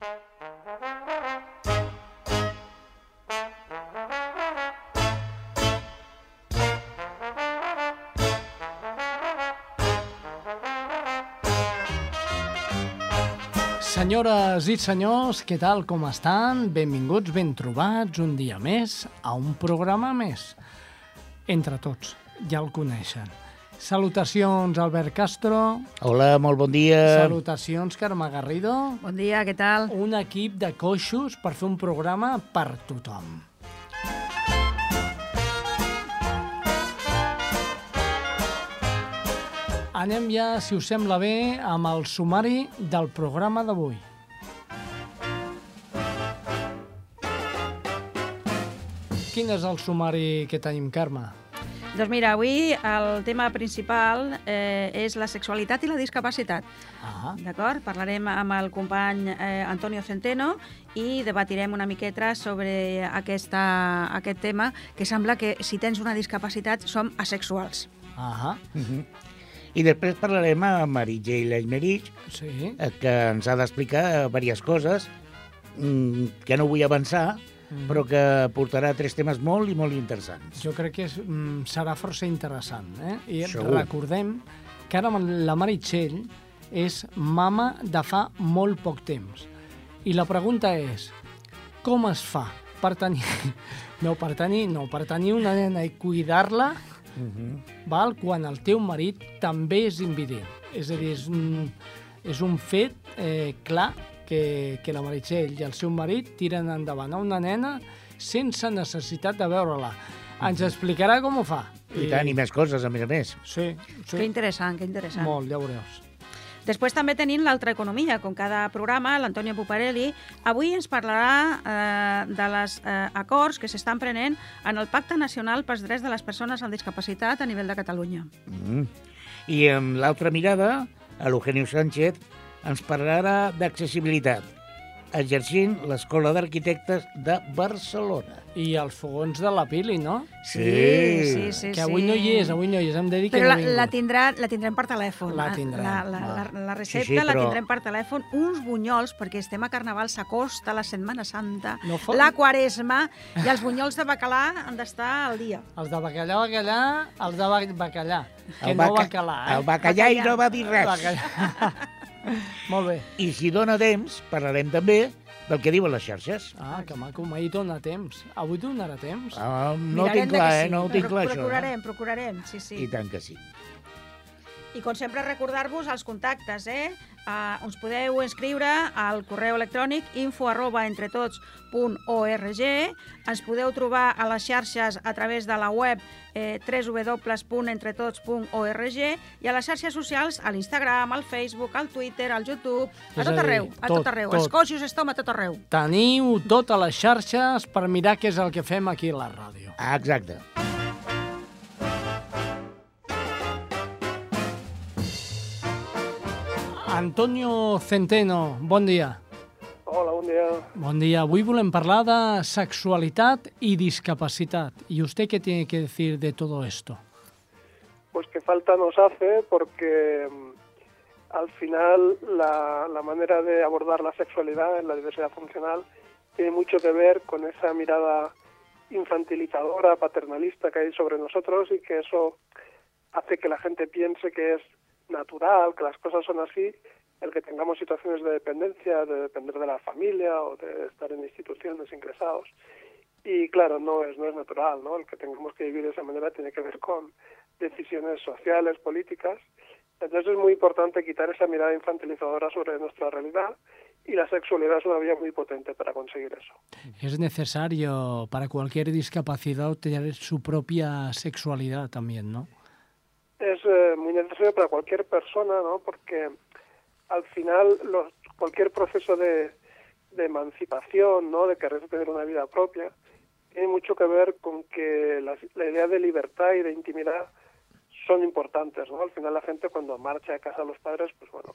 Senyores i senyors, què tal, com estan? Benvinguts, ben trobats, un dia més, a un programa més. Entre tots, ja el coneixen. Salutacions, Albert Castro. Hola, molt bon dia. Salutacions, Carme Garrido. Bon dia, què tal? Un equip de coixos per fer un programa per tothom. Anem ja, si us sembla bé, amb el sumari del programa d'avui. Quin és el sumari que tenim, Carme? Doncs mira, avui el tema principal eh, és la sexualitat i la discapacitat. Ah, D'acord? Parlarem amb el company eh, Antonio Centeno i debatirem una miqueta sobre aquesta, aquest tema, que sembla que si tens una discapacitat som asexuals. ah, Uh -huh. I després parlarem amb Meritxell Aymerich, sí. eh, que ens ha d'explicar diverses coses mm, que no vull avançar, Mm. però que portarà tres temes molt i molt interessants. Jo crec que és, mm, serà força interessant. Eh? I Segur. recordem que ara la Meritxell és mama de fa molt poc temps. I la pregunta és, com es fa per tenir... No, per tenir, no, per tenir una nena i cuidar-la, Uh -huh. val, quan el teu marit també és invident. És a dir, és un, és un fet eh, clar que, que la Meritxell i el seu marit tiren endavant a una nena sense necessitat de veure-la. Ens explicarà com ho fa. I tant, i més coses, a més a més. Sí, sí. Que interessant, que interessant. Molt, ja ho veuràs. Després també tenim l'altra economia, com cada programa, l'Antonio Puparelli. Avui ens parlarà eh, de les eh, acords que s'estan prenent en el Pacte Nacional pels Drets de les Persones amb Discapacitat a nivell de Catalunya. Mm. I amb l'altra mirada, l'Eugenio Sánchez ens parlarà d'accessibilitat, exercint l'Escola d'Arquitectes de Barcelona. I els fogons de la Pili, no? Sí. sí, sí. que avui sí. no hi és, avui no hi és. Hem de dir que Però no la, vingut. la, tindrà, la tindrem per telèfon. La tindrem, La, la, va. la, la recepta Sí, sí, la però- tindrem per telèfon. Uns bunyols, perquè estem a Carnaval, s'acosta la Setmana Santa, No fot- la Quaresma, i els bunyols de bacalà han d'estar al dia. Els de bacallà, bacallà, els de ba- bacallà. Que El no baca- bacalà, eh? El bacallà i no va dir res. Bacallà. Molt bé. I si dóna temps, parlarem també del que diuen les xarxes. Ah, que maco, mai dona temps. Avui donarà temps? Ah, no Mirarem tinc clar, eh? sí. No ho tinc clar, això. Procurarem, procurarem, sí, sí. I tant que sí. I com sempre recordar-vos els contactes, eh? Uh, us podeu inscriure al correu electrònic info arroba entretots.org ens podeu trobar a les xarxes a través de la web eh, www.entretots.org i a les xarxes socials, a l'Instagram, al Facebook, al Twitter, al YouTube, a a tot dir, arreu, a tot, tot arreu. tot. Els coixos estom a tot arreu. Teniu totes les xarxes per mirar què és el que fem aquí a la ràdio. Ah, exacte. Antonio Centeno, bon dia. Hola, bon dia. Bon dia. Avui volem parlar de sexualitat i discapacitat. ¿Y usted qué tiene que decir de todo esto? Pues que falta nos hace porque mm, al final la, la manera de abordar la sexualidad en la diversidad funcional tiene mucho que ver con esa mirada infantilizadora, paternalista que hay sobre nosotros y que eso hace que la gente piense que es natural, que las cosas son así, el que tengamos situaciones de dependencia, de depender de la familia o de estar en instituciones ingresados. Y claro, no es, no es natural, ¿no? El que tengamos que vivir de esa manera tiene que ver con decisiones sociales, políticas. Entonces es muy importante quitar esa mirada infantilizadora sobre nuestra realidad y la sexualidad es una vía muy potente para conseguir eso. Es necesario para cualquier discapacidad tener su propia sexualidad también, ¿no? Es eh, muy necesario para cualquier persona, ¿no? Porque al final los, cualquier proceso de, de emancipación, ¿no? De querer tener una vida propia, tiene mucho que ver con que la, idea de libertad y de intimidad son importantes, ¿no? Al final la gente cuando marcha de casa a los padres, pues bueno,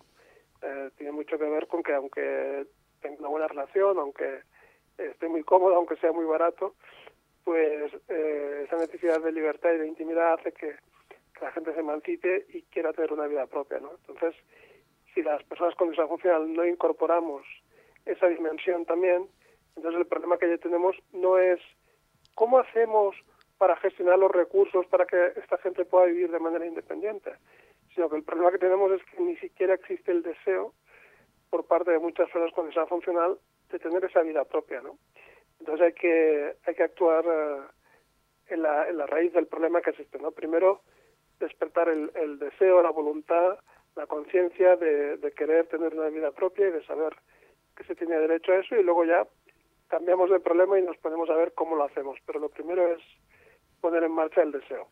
eh, tiene mucho que ver con que aunque tenga una buena relación, aunque esté muy cómodo, aunque sea muy barato, pues eh, esa necesidad de libertad y de intimidad hace que, que la gente se emancipe y quiera tener una vida propia, ¿no? Entonces, si las personas con discapacidad funcional no incorporamos esa dimensión también. Entonces el problema que ya tenemos no es cómo hacemos para gestionar los recursos para que esta gente pueda vivir de manera independiente, sino que el problema que tenemos es que ni siquiera existe el deseo por parte de muchas personas con esa funcional de tener esa vida propia, ¿no? Entonces hay que hay que actuar eh, en, la, en la raíz del problema que existe, ¿no? Primero despertar el, el deseo, la voluntad, la conciencia de, querer tener una vida propia y de saber que se tiene derecho a eso y luego ya cambiamos de problema y nos ponemos a ver cómo lo hacemos. Pero lo primero es poner en marcha el deseo.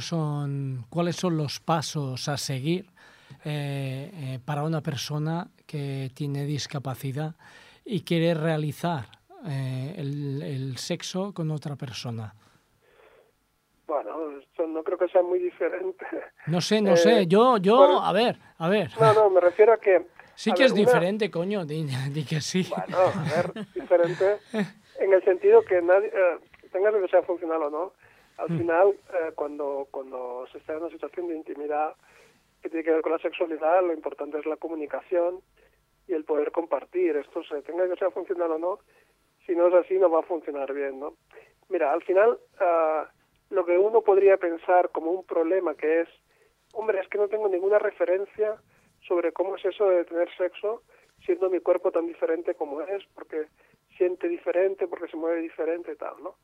son, ¿Cuáles son los pasos a seguir eh, eh, para una persona que tiene discapacidad y quiere realizar eh, el, sexo con otra persona? No creo que sea muy diferente. No sé, no sé. Yo, yo, bueno, a ver, a ver. No, no, me refiero a que Sí que ver, es una... diferente, coño, di, di, que sí. Bueno, a ver, diferente en el sentido que nadie, eh, tengas que sea funcional o no, al mm. final, eh, cuando, cuando se está en una situación de intimidad que tiene que ver con la sexualidad, lo importante es la comunicación y el poder compartir. Esto se tenga que sea funcional o no, si no es así no va a funcionar bien, ¿no? Mira, al final, uh, lo que uno podría pensar como un problema que es, hombre, es que no tengo ninguna referencia sobre cómo es eso de tener sexo siendo mi cuerpo tan diferente como es, porque siente diferente, porque se mueve diferente y tal, ¿no?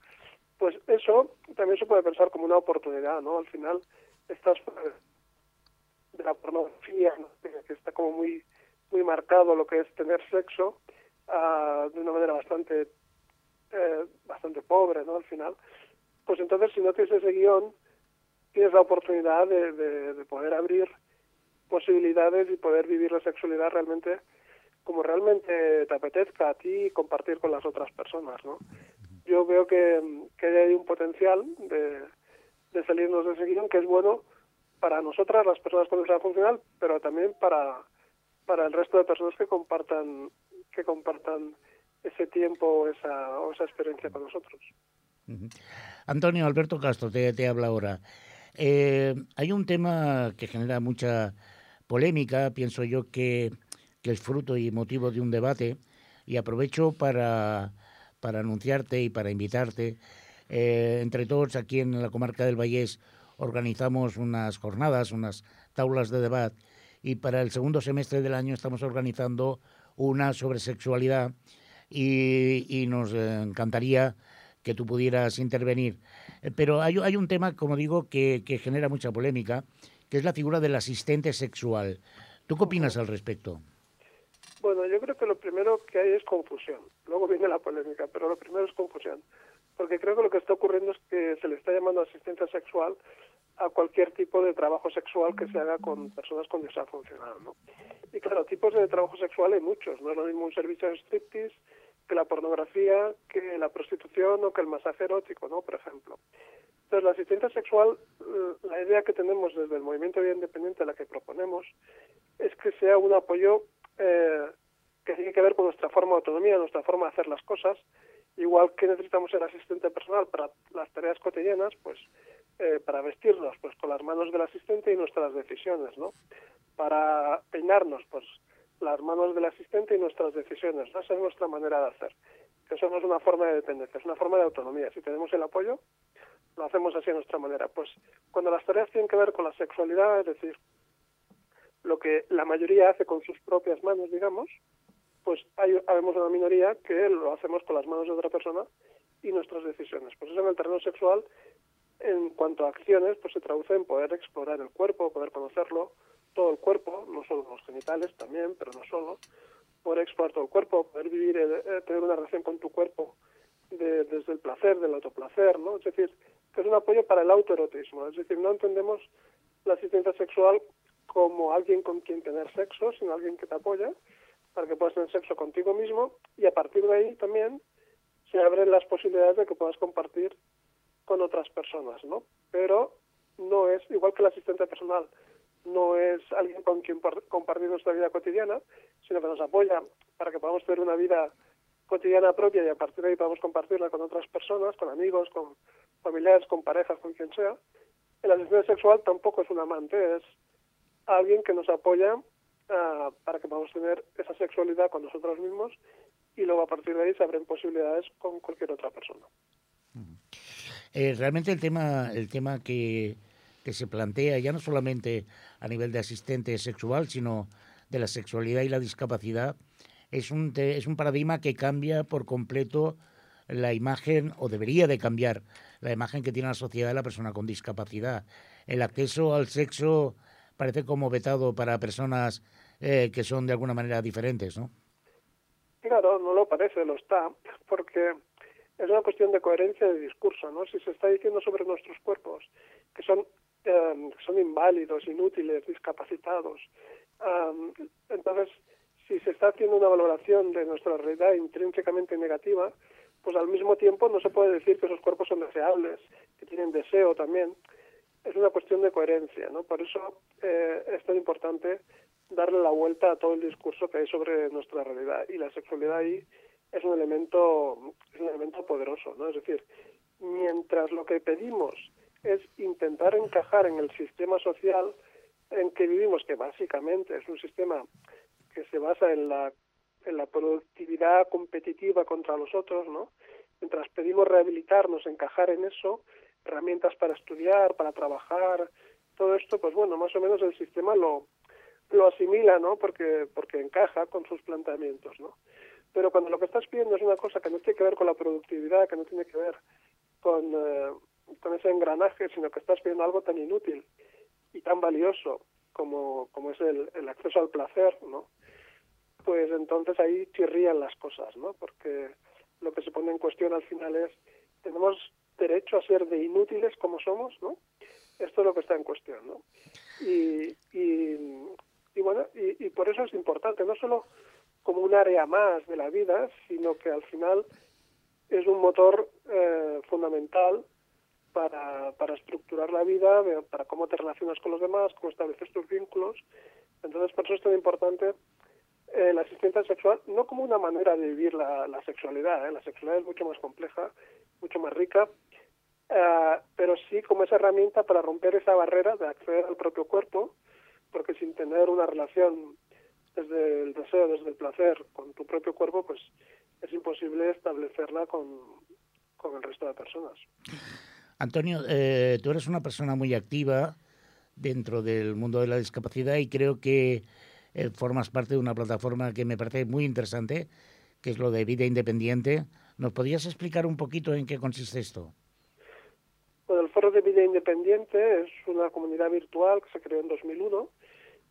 Pues eso también se puede pensar como una oportunidad, ¿no? Al final estás de la pornografía, ¿no? que está como muy muy marcado lo que es tener sexo uh, de una manera bastante eh, bastante pobre, ¿no? Al final, pues entonces si no tienes ese guion, tienes la oportunidad de, de, de poder abrir posibilidades y poder vivir la sexualidad realmente como realmente te apetezca a ti y compartir con las otras personas, ¿no? Yo veo que, hay un potencial de, salirnos de ese guion que es bueno para nosotras, las personas con diversidad funcional, pero también para, para el resto de personas que compartan que compartan ese tiempo esa, o esa experiencia con nosotros. Antonio Alberto Castro te, habla ahora. Eh, hay un tema que genera mucha polémica, pienso yo que, es fruto y motivo de un debate, y aprovecho para, para anunciarte y para invitarte. Eh, entre todos aquí en la comarca del Vallés organizamos unas jornadas, unas taulas de debate, y para el segundo semestre del año estamos organizando una sobre sexualidad y nos encantaría que tú pudieras intervenir. Eh, pero hay, hay un tema, como digo, que, que genera mucha polémica, que es la figura del asistente sexual. ¿Tú qué opinas al respecto? Bueno, yo creo que lo primero que hay es confusión. Luego viene la polémica, pero lo primero es confusión. Porque creo que lo que está ocurriendo es que se le está llamando asistente sexual a cualquier tipo de trabajo sexual que se haga con personas con diversidad funcional, ¿no? Y claro, tipos de trabajo sexual hay muchos. No es lo mismo un servicio de striptease que la pornografía, que la prostitución o que el masaje erótico, ¿no? Por ejemplo. Entonces, la asistencia sexual, eh, la idea que tenemos desde el movimiento de vida independiente, la que proponemos, es que sea un apoyo eh, que tiene que ver con nuestra forma de autonomía, nuestra forma de hacer las cosas. Igual que necesitamos el asistente personal para las tareas cotidianas, pues eh, para vestirnos, pues con las manos del asistente y nuestras decisiones, ¿no? Para peinarnos, pues las manos del asistente y nuestras decisiones. Esa es nuestra manera de hacer. Eso no es una forma de dependencia, es una forma de autonomía. Si tenemos el apoyo, lo hacemos así a nuestra manera. Pues cuando las tareas tienen que ver con la sexualidad, es decir, lo que la mayoría hace con sus propias manos, digamos, pues hay, habemos una minoría que lo hacemos con las manos de otra persona y nuestras decisiones. Pues eso en el terreno sexual, en cuanto a acciones, pues se traduce en poder explorar el cuerpo, poder conocerlo, todo el cuerpo, no solo los genitales también, pero no solo, poder explorar todo el cuerpo, poder vivir, eh, tener una relación con tu cuerpo de, desde el placer, del autoplacer, ¿no? Es decir, que es un apoyo para el autoerotismo. Es decir, no entendemos la asistencia sexual como alguien con quien tener sexo, sino alguien que te apoya para que puedas tener sexo contigo mismo y a partir de ahí también se abren las posibilidades de que puedas compartir con otras personas, ¿no? Pero no es, igual que el asistente personal, no es alguien con quien compartir nuestra vida cotidiana, sino que nos apoya para que podamos tener una vida cotidiana propia y a partir de ahí podamos compartirla con otras personas, con amigos, con familiares, con parejas, con quien sea. El asistente sexual tampoco es un amante, es alguien que nos apoya uh, para que podamos tener esa sexualidad con nosotros mismos y luego a partir de ahí se abren posibilidades con cualquier otra persona. Eh, realmente el tema, el tema que, que se plantea ya no solamente a nivel de asistente sexual, sino de la sexualidad y la discapacidad, es un, es un paradigma que cambia por completo la imagen, o debería de cambiar, la imagen que tiene la sociedad de la persona con discapacidad. El acceso al sexo parece como vetado para personas eh, que son de alguna manera diferentes, ¿no? Claro, no lo parece, lo está, porque es una cuestión de coherencia de discurso, ¿no? Si se está diciendo sobre nuestros cuerpos que son, eh, son inválidos, inútiles, discapacitados, entonces si se está haciendo una valoración de nuestra realidad intrínsecamente negativa, pues al mismo tiempo no se puede decir que esos cuerpos son deseables, que tienen deseo también. Es una cuestión de coherencia, ¿no? Por eso eh, es tan importante darle la vuelta a todo el discurso que hay sobre nuestra realidad y la sexualidad ahí es un elemento es un elemento poderoso, ¿no? Es decir, mientras lo que pedimos es intentar encajar en el sistema social en que vivimos, que básicamente es un sistema que se basa en la en la productividad competitiva contra los otros, ¿no? Mientras pedimos rehabilitarnos, encajar en eso, herramientas para estudiar, para trabajar, todo esto, pues bueno, más o menos el sistema lo, lo asimila, ¿no? Porque, porque encaja con sus planteamientos, ¿no? Pero cuando lo que estás pidiendo es una cosa que no tiene que ver con la productividad, que no tiene que ver con, eh, con ese engranaje, sino que estás pidiendo algo tan inútil y tan valioso como, como es el, el acceso al placer, ¿no? pues entonces ahí chirrían las cosas, ¿no? Porque lo que se pone en cuestión al final es, tenemos derecho a ser de inútiles como somos, ¿no? Esto es lo que está en cuestión, ¿no? Y, y, bueno, y, por eso es importante, no solo como un área más de la vida, sino que al final es un motor eh, fundamental para, para estructurar la vida, para cómo te relacionas con los demás, cómo estableces tus vínculos. Entonces, por eso es tan importante eh, la asistencia sexual no como una manera de vivir la, sexualidad, ¿eh? la sexualidad es mucho más compleja, mucho más rica, eh, pero sí como esa herramienta para romper esa barrera de acceder al propio cuerpo, porque sin tener una relación desde el deseo, desde el placer con tu propio cuerpo, pues es imposible establecerla con, con el resto de personas. Antonio, eh, tú eres una persona muy activa dentro del mundo de la discapacidad y creo que eh, formas parte de una plataforma que me parece muy interesante, que es lo de vida independiente. ¿Nos podrías explicar un poquito en qué consiste esto? Bueno, el Foro de Vida Independiente es una comunidad virtual que se creó en 2001.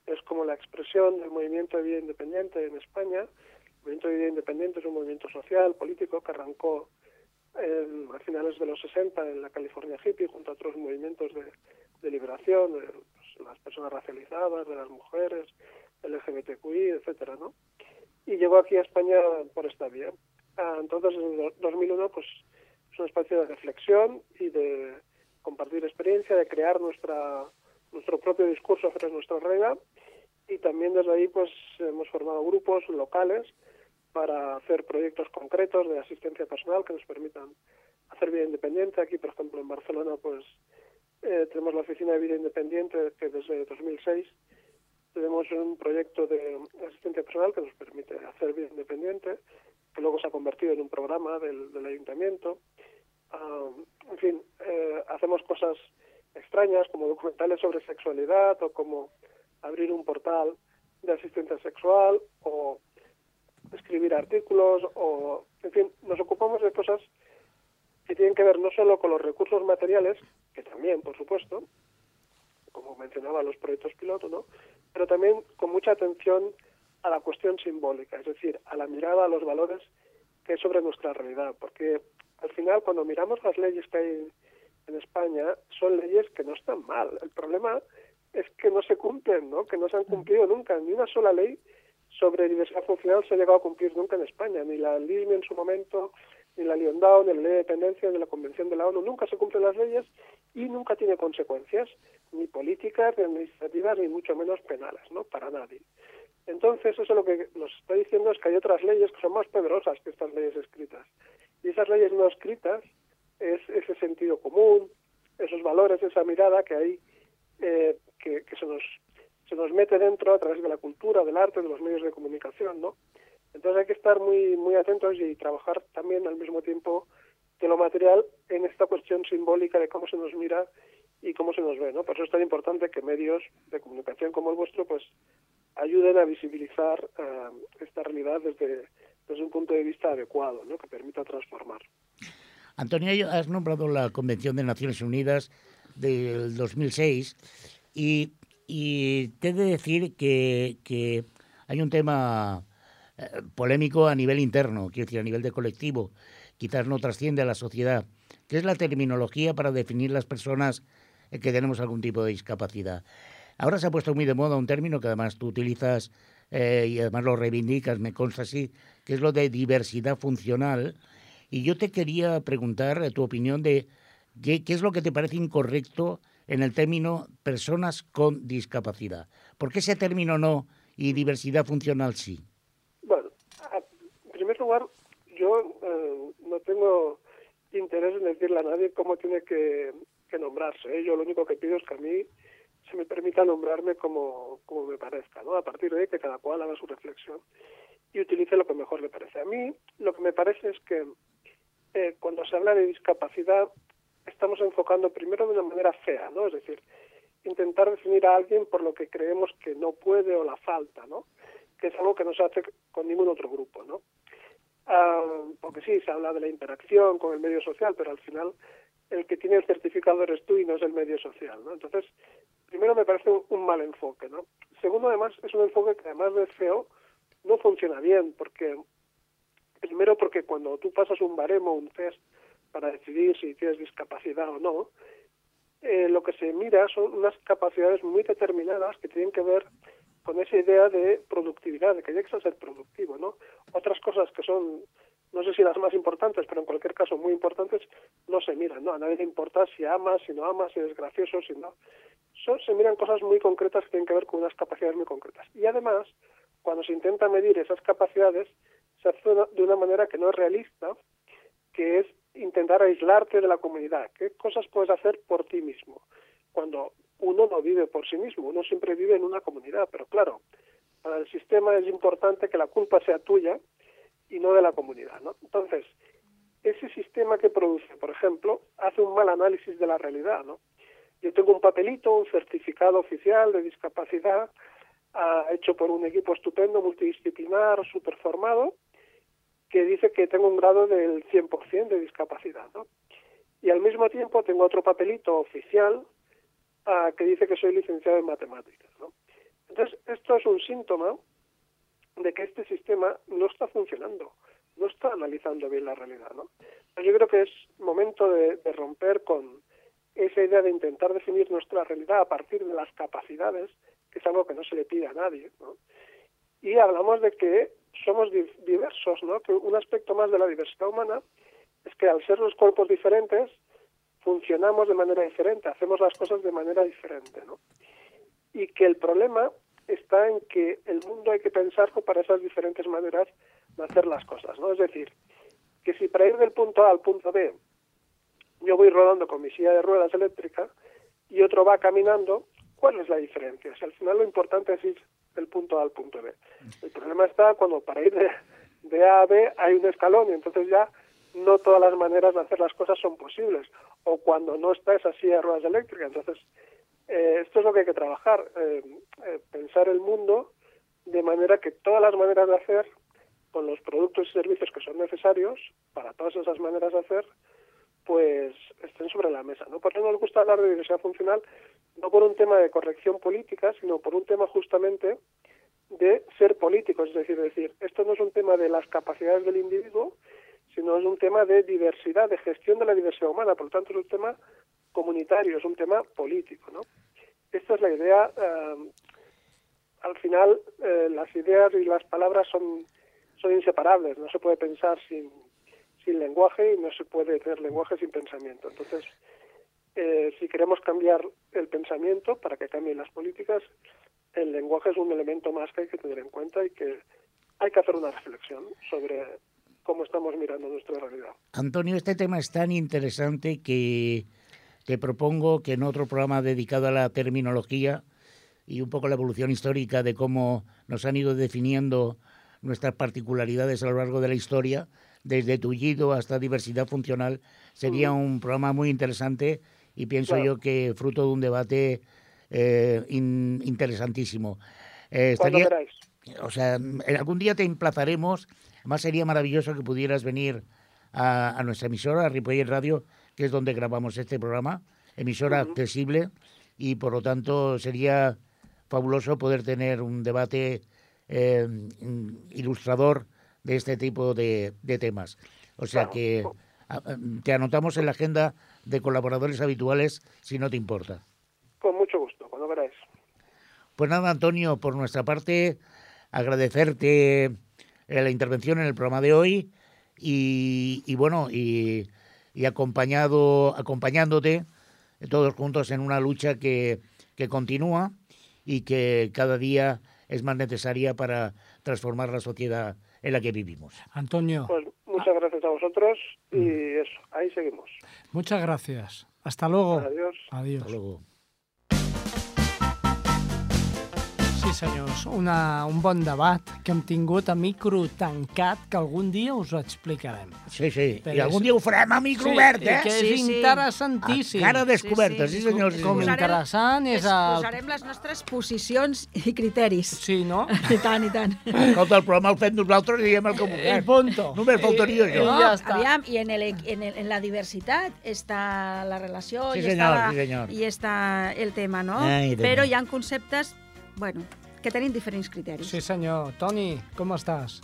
Es como la expresión del movimiento de vida independiente en España. El movimiento de vida independiente es un movimiento social, político, que arrancó a finales de los 60 en la California hippie junto a otros movimientos de, liberación de pues, las personas racializadas, de las mujeres, LGBTQI, etcétera, ¿no? Y llegó aquí a España por esta vía. Ah, entonces, en 2001, pues es un espacio de reflexión y de compartir experiencia, de crear nuestra nuestro propio discurso sobre nuestra regla y también desde ahí pues hemos formado grupos locales para hacer proyectos concretos de asistencia personal que nos permitan hacer vida independiente. Aquí, por ejemplo, en Barcelona, pues eh, tenemos la oficina de vida independiente que desde 2006 tenemos un proyecto de asistencia personal que nos permite hacer vida independiente, que luego se ha convertido en un programa del, ayuntamiento. Ah, en fin, eh, hacemos cosas extrañas como documentales sobre sexualidad o como abrir un portal de asistencia sexual o escribir artículos o, en fin, nos ocupamos de cosas que tienen que ver no solo con los recursos materiales, que también, por supuesto, como mencionaba los proyectos piloto, ¿no? pero también con mucha atención a la cuestión simbólica, es decir, a la mirada a los valores que hay sobre nuestra realidad, porque al final cuando miramos las leyes que hay en España son leyes que no están mal. El problema es que no se cumplen, ¿no? que no se han cumplido nunca. Ni una sola ley sobre diversidad funcional se ha llegado a cumplir nunca en España, ni la LIME en su momento, ni la Lyon-Down, ni la ley de dependencia, ni la Convención de la ONU. Nunca se cumplen las leyes y nunca tiene consecuencias ni políticas, ni administrativas, ni mucho menos penales, ¿no? Para nadie. Entonces, eso lo que nos está diciendo es que hay otras leyes que son más poderosas que estas leyes escritas. Y esas leyes no escritas es ese sentido común, esos valores, esa mirada que hay, eh, que, se, nos, se nos mete dentro a través de la cultura, del arte, de los medios de comunicación, ¿no? Entonces hay que estar muy, muy atentos y trabajar también al mismo tiempo de lo material en esta cuestión simbólica de cómo se nos mira y cómo se nos ve, ¿no? Por eso es tan importante que medios de comunicación como el vuestro, pues, ayuden a visibilizar eh, esta realidad desde, desde un punto de vista adecuado, ¿no? Que permita transformar. Antonio, has nombrado la Convención de Naciones Unidas del 2006 y, y te he de decir que, que hay un tema eh, polémico a nivel interno, quiero decir, a nivel de colectivo, quizás no trasciende a la sociedad, que es la terminología para definir las personas que tenemos algún tipo de discapacidad. Ahora se ha puesto muy de moda un término que además tú utilizas eh, y además lo reivindicas, me consta así, que es lo de diversidad funcional. Y yo te quería preguntar tu opinión de qué, qué es lo que te parece incorrecto en el término personas con discapacidad. ¿Por qué ese término no y diversidad funcional sí? Bueno, en primer lugar, yo eh, no tengo interés en decirle a nadie cómo tiene que, que nombrarse. ¿eh? Yo lo único que pido es que a mí se me permita nombrarme como, como me parezca, ¿no? A partir de ahí que cada cual haga su reflexión y utilice lo que mejor le parece. A mí lo que me parece es que eh, cuando se habla de discapacidad estamos enfocando primero de una manera fea, ¿no? Es decir, intentar definir a alguien por lo que creemos que no puede o la falta, ¿no? Que es algo que no se hace con ningún otro grupo, ¿no? Ah, porque sí, se habla de la interacción con el medio social, pero al final el que tiene el certificado eres tú y no es el medio social, ¿no? Entonces, primero me parece un, mal enfoque, ¿no? Segundo, además, es un enfoque que además de feo no funciona bien, porque primero porque cuando tú pasas un baremo, un test para decidir si tienes discapacidad o no, eh, lo que se mira son unas capacidades muy determinadas que tienen que ver con esa idea de productividad, de que llegues a ser productivo, ¿no? Otras cosas que son no sé si las más importantes, pero en cualquier caso muy importantes, no se miran, ¿no? A nadie le importa si amas, si no amas, si eres gracioso, si no. se miran cosas muy concretas que tienen que ver con unas capacidades muy concretas. Y además, cuando se intenta medir esas capacidades, se hace de una manera que no es realista, que es intentar aislarte de la comunidad. ¿Qué cosas puedes hacer por ti mismo? Cuando uno no vive por sí mismo, uno siempre vive en una comunidad, pero claro, para el sistema es importante que la culpa sea tuya y no de la comunidad. ¿no? Entonces, ese sistema que produce, por ejemplo, hace un mal análisis de la realidad. ¿no? Yo tengo un papelito, un certificado oficial de discapacidad, ah, hecho por un equipo estupendo, multidisciplinar, super formado, que dice que tengo un grado del 100% de discapacidad. ¿no? Y al mismo tiempo tengo otro papelito oficial ah, que dice que soy licenciado en matemáticas. ¿no? Entonces, esto es un síntoma de que este sistema no está funcionando, no está analizando bien la realidad. ¿no? Yo creo que es momento de, romper con esa idea de intentar definir nuestra realidad a partir de las capacidades, que es algo que no se le pide a nadie. ¿no? Y hablamos de que somos diversos, ¿no? que un aspecto más de la diversidad humana es que al ser los cuerpos diferentes, funcionamos de manera diferente, hacemos las cosas de manera diferente. ¿no? Y que el problema está en que el mundo hay que pensarlo para esas diferentes maneras de hacer las cosas, ¿no? Es decir, que si para ir del punto A al punto B yo voy rodando con mi silla de ruedas eléctrica y otro va caminando, ¿cuál es la diferencia? Si al final lo importante es ir del punto A al punto B. El problema está cuando para ir de, de A a B hay un escalón y entonces ya no todas las maneras de hacer las cosas son posibles. O cuando no está esa silla de ruedas eléctricas, entonces eh, esto es lo que hay que trabajar, eh, eh, pensar el mundo de manera que todas las maneras de hacer, con los productos y servicios que son necesarios para todas esas maneras de hacer, pues estén sobre la mesa. ¿no? Por eso nos gusta hablar de diversidad funcional, no por un tema de corrección política, sino por un tema justamente de ser políticos, es decir, decir, esto no es un tema de las capacidades del individuo, sino es un tema de diversidad, de gestión de la diversidad humana, por lo tanto es un tema comunitario, es un tema político, ¿no? Esta es la idea. Eh, al final, eh, las ideas y las palabras son, son inseparables. No se puede pensar sin, sin lenguaje y no se puede tener lenguaje sin pensamiento. Entonces, eh, si queremos cambiar el pensamiento para que cambien las políticas, el lenguaje es un elemento más que hay que tener en cuenta y que hay que hacer una reflexión sobre cómo estamos mirando nuestra realidad. Antonio, este tema es tan interesante que te propongo que en otro programa dedicado a la terminología y un poco la evolución histórica de cómo nos han ido definiendo nuestras particularidades a lo largo de la historia, desde tullido hasta diversidad funcional. Sería un programa muy interesante y pienso Claro. yo que fruto de un debate eh, in- interesantísimo. Eh, estaría, o sea, algún día te emplazaremos. Además, sería maravilloso que pudieras venir a, a nuestra emisora, a Ripollet Radio, que es donde grabamos este programa, emisora accesible, y por lo tanto sería fabuloso poder tener un debate eh, ilustrador de este tipo de, de temas. O sea Claro. que te anotamos en la agenda de colaboradores habituales, si no te importa. Con mucho gusto, cuando queráis. Pues nada, Antonio, por nuestra parte, agradecerte eh, la intervención en el programa de hoy y, y bueno, y, y acompañado, acompañándote eh, todos juntos en una lucha que, que continúa y que cada día es más necesaria para transformar la sociedad en la que vivimos. Antonio, Pues muchas gracias a vosotros y Mm. eso, ahí seguimos. muchas gracias. Hasta luego. Adiós. Adiós. Hasta luego. Sí, senyors, una, un bon debat que hem tingut a micro tancat que algun dia us ho explicarem. Sí, sí. Però I algun és- dia ho farem a micro obert, i eh? que és Sí, sí. interessantíssim. A cara descoberta, sí, Sí, sí. senyor. Sí, Com. Posarem- interessant és el... Exposarem les nostres posicions i criteris. Sí, no? I tant, i tant. Escolta, el programa el fem nosaltres i diem el que I vulguem. punto. Només faltaria I, això. I No, ja està. aviam, i en, el, en, el, en la diversitat està la relació Sí, i, senyor, està la, sí, senyor. i està el tema, no? Ai, Déu Però hi ha conceptes, bueno, que tenim diferents criteris. Sí, senyor. Toni, com estàs?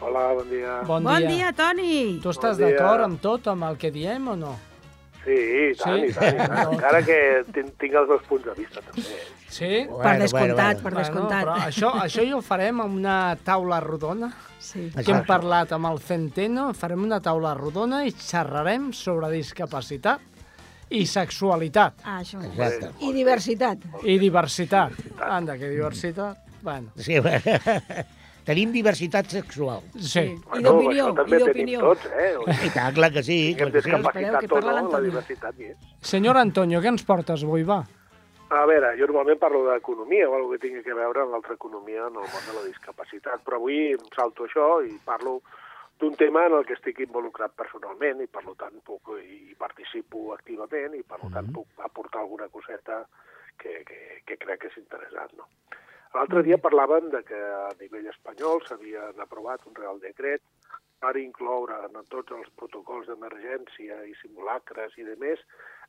Hola, bon dia. Bon, bon dia, Toni! Tu estàs Bon d'acord amb tot, amb el que diem o no? Sí, i tant, Sí? i tant, i tant. Encara que tinc, els dos punts de vista, també. Sí? Per descomptat, per Bueno, descomptat. però això, això ja ho farem amb una taula rodona Sí. que hem parlat amb el Centeno, farem una taula rodona i xerrarem sobre discapacitat i sexualitat Ah, això. Exacte. I diversitat. i diversitat. Anda, que diversitat. Bueno, Sí, tenim diversitat sexual. sí. I d'opinió, i d'opinió. tots, eh? I tant, clar que sí. Clar Tinguem que sí. Que parla no, la diversitat hi és. Senyor Antonio, què ens portes avui, va? A veure, jo normalment parlo d'economia o alguna que tingui a veure amb l'altra economia en el món de la discapacitat, però avui em salto això i parlo d'un tema en el que estic involucrat personalment i per tant puc, i participo activament i per tant puc aportar alguna coseta que, que, que crec que és interessant. No? L'altre dia parlaven de que a nivell espanyol s'havien aprovat un real decret per incloure en tots els protocols d'emergència i simulacres i de més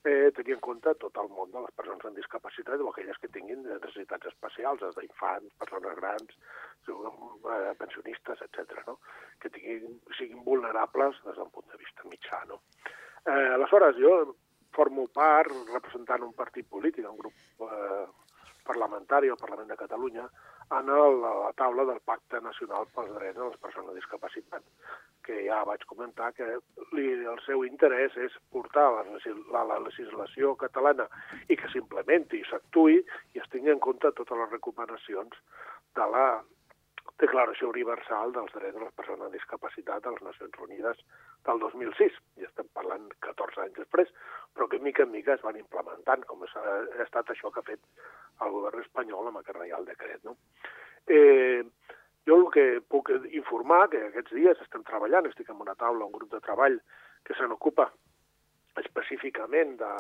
eh, tenir en compte tot el món de les persones amb discapacitat o aquelles que tinguin necessitats especials, des d'infants, persones grans, eh, pensionistes, etc. no? que tinguin, siguin vulnerables des d'un punt de vista mitjà. No? Eh, aleshores, jo formo part, representant un partit polític, un grup eh, parlamentari al Parlament de Catalunya, en el, la taula del Pacte Nacional pels Drets de les Persones amb Discapacitat, que ja vaig comentar que li, el seu interès és portar la, la, la legislació catalana i que s'implementi i s'actuï i es tingui en compte totes les recomanacions de la Declaració Universal dels Drets de les Persones amb Discapacitat de les Nacions Unides del 2006. Ja estem parlant 14 anys després, però que mica en mica es van implementant, com ha estat això que ha fet el govern espanyol amb aquest Reial Decret. No? Eh, jo el que puc informar, que aquests dies estem treballant, estic en una taula, un grup de treball que se n'ocupa específicament de,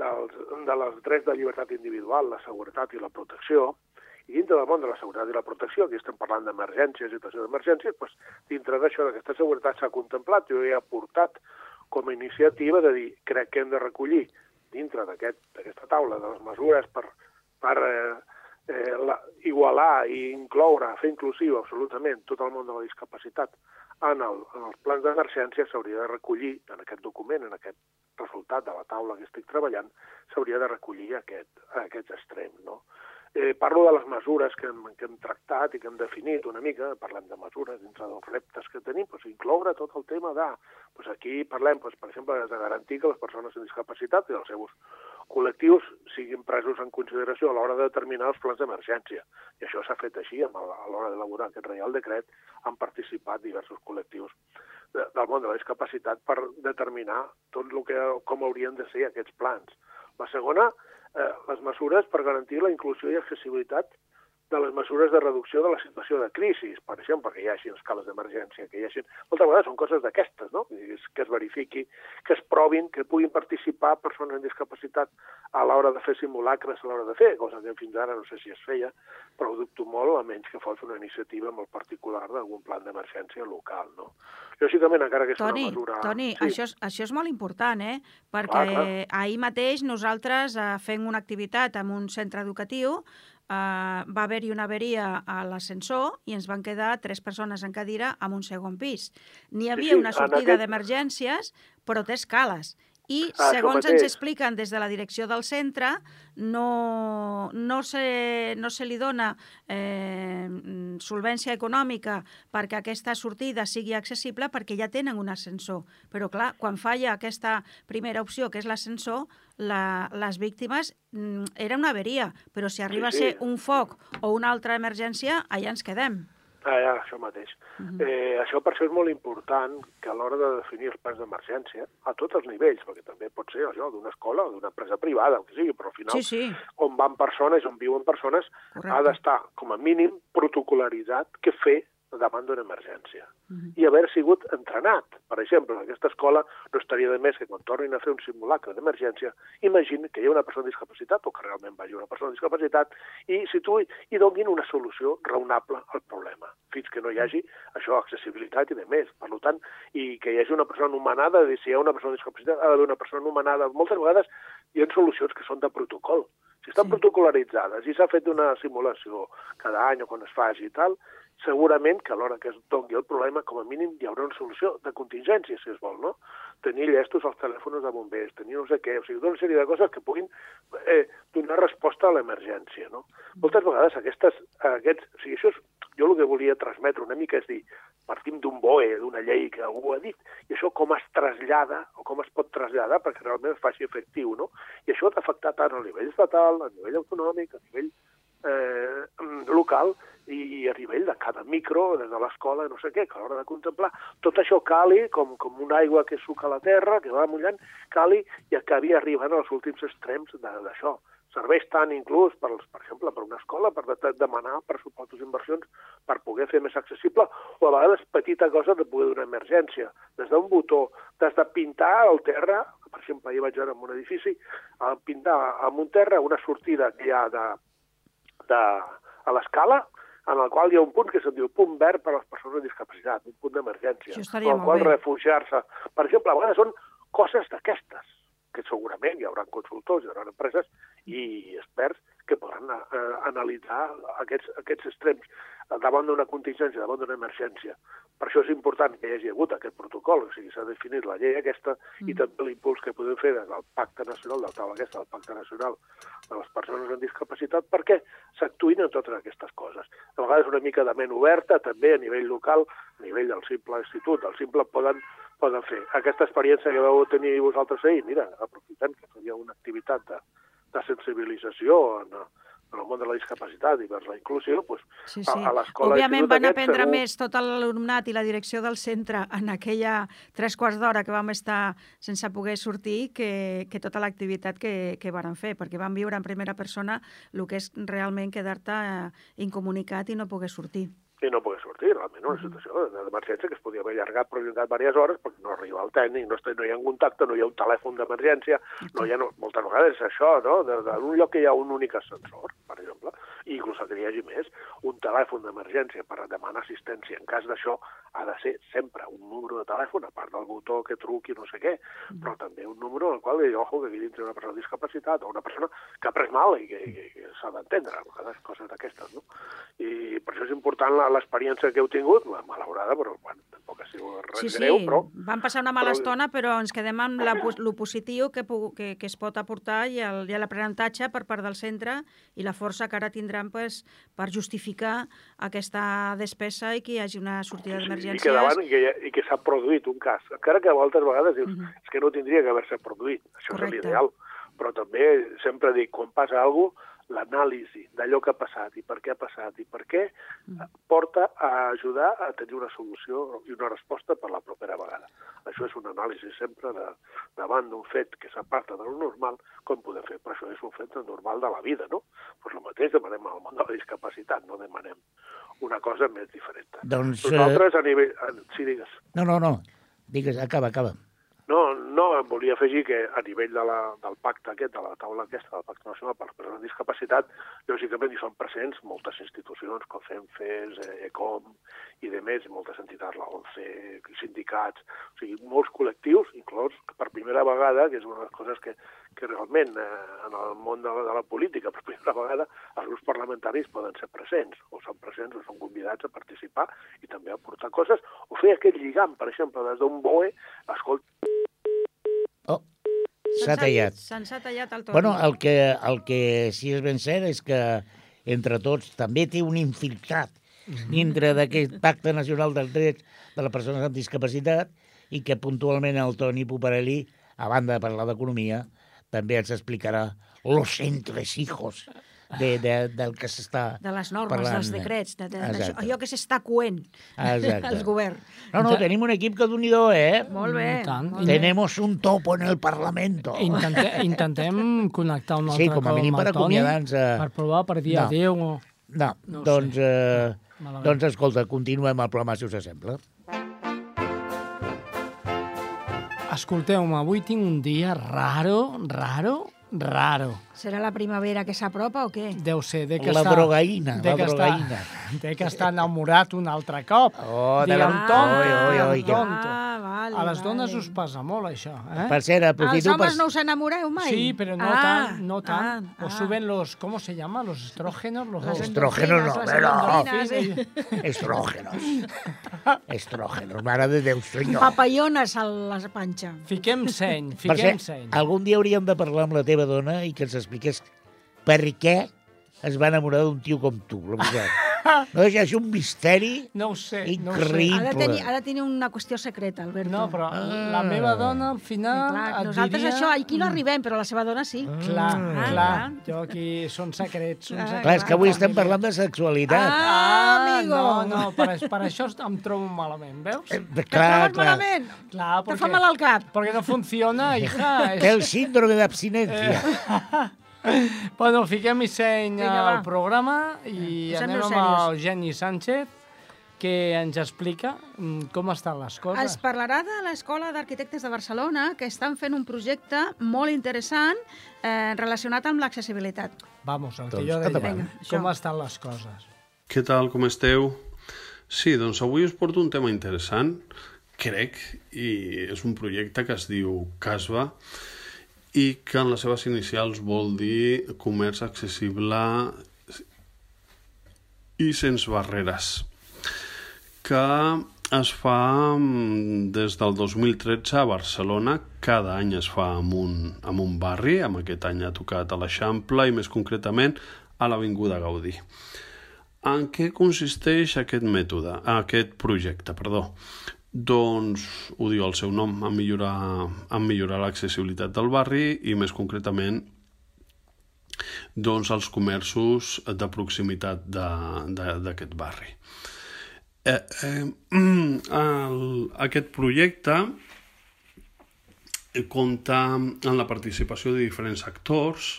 dels, de les drets de llibertat individual, la seguretat i la protecció, i dintre del món de la seguretat i la protecció, aquí estem parlant d'emergències, situació d'emergències, doncs, dintre d'això, d'aquesta seguretat s'ha contemplat, jo he aportat com a iniciativa de dir, crec que hem de recollir dintre d'aquesta aquest, taula de les mesures per, per eh, eh, la, igualar i incloure, fer inclusiu absolutament tot el món de la discapacitat en, el, en els plans d'emergència s'hauria de recollir en aquest document, en aquest resultat de la taula que estic treballant, s'hauria de recollir aquest, aquests extrems. No? Eh, parlo de les mesures que hem, que hem tractat i que hem definit una mica, parlem de mesures dintre dels reptes que tenim, doncs incloure tot el tema de... Doncs aquí parlem, doncs, per exemple, de garantir que les persones amb discapacitat i els seus col·lectius siguin presos en consideració a l'hora de determinar els plans d'emergència. I això s'ha fet així, amb a l'hora d'elaborar aquest Reial Decret, han participat diversos col·lectius de, del món de la discapacitat per determinar tot el que, com haurien de ser aquests plans. La segona, eh, les mesures per garantir la inclusió i accessibilitat de les mesures de reducció de la situació de crisi, per exemple, que hi hagi escales d'emergència, que hi hagi... Moltes vegades són coses d'aquestes, no? Que es verifiqui, que es provin, que puguin participar persones amb discapacitat a l'hora de fer simulacres, a l'hora de fer, cosa que fins ara no sé si es feia, però ho dubto molt, a menys que fos una iniciativa molt particular d'algun plan d'emergència local, no? Lògicament, encara que és Toni, una mesura... Toni, sí. això, és, això és molt important, eh? Perquè Clar, clar. ahir mateix nosaltres, eh, fent una activitat en un centre educatiu, eh, va haver-hi una averia a l'ascensor i ens van quedar tres persones en cadira en un segon pis. N'hi havia sí, una en sortida aquest- d'emergències, però té escales. I, Ah, segons ens expliquen des de la direcció del centre, no, no, se, no se li dona eh, solvència econòmica perquè aquesta sortida sigui accessible perquè ja tenen un ascensor. Però, clar, quan falla aquesta primera opció, que és l'ascensor, la, les víctimes mm, era una averia, però si arriba sí. a ser un foc o una altra emergència, allà ens quedem. Ah, ja, això mateix. eh, això per això és molt important que a l'hora de definir els plans d'emergència, a tots els nivells, perquè també pot ser això d'una escola o d'una empresa privada, el que sigui, però al final Sí, sí, on van persones, on viuen persones, Correcte. ha d'estar, com a mínim, protocolaritzat què fer davant d'una emergència. Mhm. I haver sigut entrenat. Per exemple, en aquesta escola no estaria de més que quan tornin a fer un simulacre d'emergència, imagini que hi ha una persona amb discapacitat, o que realment vagi una persona amb discapacitat, i situï i donin una solució raonable al problema, fins que no hi hagi això, accessibilitat i de més. Per tant, i que hi hagi una persona anomenada, de si hi ha una persona amb discapacitat, ha d'haver una persona anomenada. Moltes vegades hi ha solucions que són de protocol. Si estan Sí. protocolaritzades i s'ha fet una simulació cada any o quan es faci i tal, segurament que a l'hora que es doni el problema, com a mínim hi haurà una solució de contingència, si es vol, no? Tenir llestos als telèfons de bombers, tenir no sé què, o sigui, tota una sèrie de coses que puguin eh, donar resposta a l'emergència, no? Moltes vegades aquestes, aquests, o sigui, això és, jo el que volia transmetre una mica és dir, partim d'un BOE, d'una llei que algú ha dit, i això com es trasllada, o com es pot traslladar perquè realment es faci efectiu, no? I això ha d'afectar tant a nivell estatal, a nivell autonòmic, a nivell eh, local i a nivell de cada micro, des de l'escola, no sé què, que a l'hora de contemplar tot això cali, com, com una aigua que suca la terra, que va mullant, cali i acabi arribant als últims extrems d'això. Serveix tant inclús, per, per exemple, per una escola, per de, demanar pressupostos i inversions per poder fer més accessible, o a vegades petita cosa de poder donar emergència, des d'un botó, des de pintar el terra, per exemple, ahir vaig veure en un edifici, a pintar amb un terra una sortida que hi ha de, de, a l'escala, en el qual hi ha un punt que se'n diu punt verd per a les persones amb discapacitat, un punt d'emergència, en el qual refugiar-se. Per exemple, a vegades són coses d'aquestes, que segurament hi haurà consultors, hi haurà empreses i experts que podran eh, analitzar aquests, aquests extrems eh, davant d'una contingència, davant d'una emergència. Per això és important que hi hagi hagut aquest protocol, o sigui, s'ha definit la llei aquesta mm. i també l'impuls que podem fer des del Pacte Nacional, del taula aquesta, del Pacte Nacional de les persones amb discapacitat, perquè s'actuïn en totes aquestes coses. A vegades una mica de ment oberta, també a nivell local, a nivell del simple institut, del simple poden poden fer. Aquesta experiència que vau tenir vosaltres ahir, mira, aprofitem que faria una activitat de, de sensibilització en, en el món de la discapacitat i vers la inclusió, doncs, Sí, a, sí. a l'escola Òbviament van aprendre segur- més tot l'alumnat i la direcció del centre en aquella tres quarts d'hora que vam estar sense poder sortir que, que tota l'activitat que, que varen fer, perquè vam viure en primera persona el que és realment quedar-te eh, incomunicat i no poder sortir. I no poder sortir, realment, una situació d'emergència que es podia haver allargat, prolongat diverses hores perquè no arriba el tècnic, no, no hi ha un contacte, no hi ha un telèfon d'emergència, no hi ha, no, moltes vegades és això, no? D'un lloc que hi ha un únic ascensor, per exemple, i inclús que hi hagi més, un telèfon d'emergència per demanar assistència en cas d'això ha de ser sempre un número de telèfon, a part del botó que truqui, no sé què, però també un número el qual, eh, ojo, que aquí dintre una persona amb discapacitat o una persona que ha pres mal i que, que, que s'ha d'entendre, coses d'aquestes, no? I per això és important la- l'experiència que heu tingut, la malaurada, però bueno, tampoc ha sigut res Sí, sí, greu, però vam passar una mala però- estona, però ens quedem amb la, lo positiu que, que, que es pot aportar i l'aprenentatge per part del centre i la força que ara tindran pues, per justificar aquesta despesa i que hi hagi una sortida i d'emergències. que davant i que, i que s'ha produït un cas. Encara que moltes vegades dius, Mhm. és que no tindria que haver-se produït, això Correcte. és l'ideal. Però també sempre dic, quan passa alguna cosa, l'anàlisi d'allò que ha passat i per què ha passat i per què Mm. porta a ajudar a tenir una solució i una resposta per la propera vegada. Això és una anàlisi sempre de, davant d'un fet que s'aparta de lo normal, com podem fer. Però això és un fet normal de la vida, no? Pues lo mateix demanem al món de la discapacitat, no demanem una cosa més diferent. Doncs... eh, Nosaltres, a nivell... Sí, digues. No, no, no. Digues, acaba, acaba. No, volia afegir que a nivell de la, del pacte aquest, de la taula aquesta, del Pacte Nacional per Persones amb Discapacitat, lògicament hi són presents moltes institucions, com CENFES, eh, ECOM i de més, moltes entitats, la ONCE, sindicats, o sigui, molts col·lectius, inclòs per primera vegada, que és una de les coses que, que realment eh, en el món de la, de la política, per primera vegada, els grups parlamentaris poden ser presents, o són presents o són convidats a participar i també a portar coses, o fer aquest lligam, per exemple, des d'un BOE, escolta, Oh, s'ha ha- tallat. Se'ns ha tallat el torn. Bueno, el que, el que sí és ben cert és que entre tots també té un infiltrat dintre d'aquest Pacte Nacional dels Drets de les Persones amb Discapacitat i que puntualment el Toni Puparelli, a banda de parlar d'economia, també ens explicarà los entresijos de, de, del que s'està de les normes, parlant. dels decrets, de, de, Exacte. allò que s'està coent Exacte. al govern. No, no, tenim un equip que d'un eh? Molt bé. I tant. molt bé. Tenemos un topo en el Parlamento. Intente, intentem connectar un altre Sí, com a cop mínim per el acomiadar-nos a- Per provar per dir No. adéu. o- No, No doncs, sé. eh, Malament. doncs escolta, continuem el programa, si us sembla. Escolteu-me, avui tinc un dia raro, raro, raro. Serà la primavera que s'apropa o què? Deu ser, de que La està... drogaïna, de la que drogaïna. Està, de que està enamorat un altre cop. Oh, de la- tonto, Oi, oi, oi, tonto. Ah, vale, A les dones vale. us passa molt, això, eh? Per cert, Els aprofito per... homes no us enamoreu mai? Sí, pero no Ah, tan, no tan. ah, Os ah. suben los, ¿cómo se llama? Los estrógenos, los Les Estrógenos no, endorfines, les pero- endorfines, eh? Estrógenos. Estrógenos, mare de Déu, senyor. Papallones a la panxa. Fiquem seny, Per fiquem cert, seny. algun dia hauríem de parlar amb la teva dona i que ens expliqués per què es va enamorar d'un tio com tu, la veritat. No, és un misteri No ho sé, no ho sé. increïble. Ha de, tenir, ha de tenir una qüestió secreta, Alberto. No, però Ah. la meva dona al Sí, final clar, nosaltres diria... això, aquí no arribem, però la seva dona sí. Clar, Ah, clar, clar. jo aquí són secrets, són Clar, secrets. Clar, és que avui de estem parlant de sexualitat. Ah, amigo. no, no, per, per això em trobo malament, veus? Eh, Te clar, trobes clar. malament? Clar, Te fa mal al cap? Perquè no funciona, hija. Té el síndrome d'abstinència. Bueno, fiquem-hi seny Vinga, va. al programa i Posem-nos anem amb el Geni Sánchez, que ens explica mm, com estan les coses. Es parlarà de l'Escola d'Arquitectes de Barcelona, que estan fent un projecte molt interessant eh, relacionat amb l'accessibilitat. Vamos, el que Doncs jo deia. Vinga, com això. estan les coses. Què tal, com esteu? Sí, doncs avui us porto un tema interessant, crec, i és un projecte que es diu CASBA i que en les seves inicials vol dir comerç accessible i sense barreres que es fa mm, des del 2013 a Barcelona. Cada any es fa en un, en un barri, amb aquest any ha tocat a l'Eixample i més concretament a l'Avinguda Gaudí. En què consisteix aquest mètode, aquest projecte, perdó? Doncs, ho diu el seu nom, en millorar, en millorar l'accessibilitat del barri i més concretament doncs, els comerços de proximitat d'aquest barri. Eh, eh, el, aquest projecte compta amb la participació de diferents actors,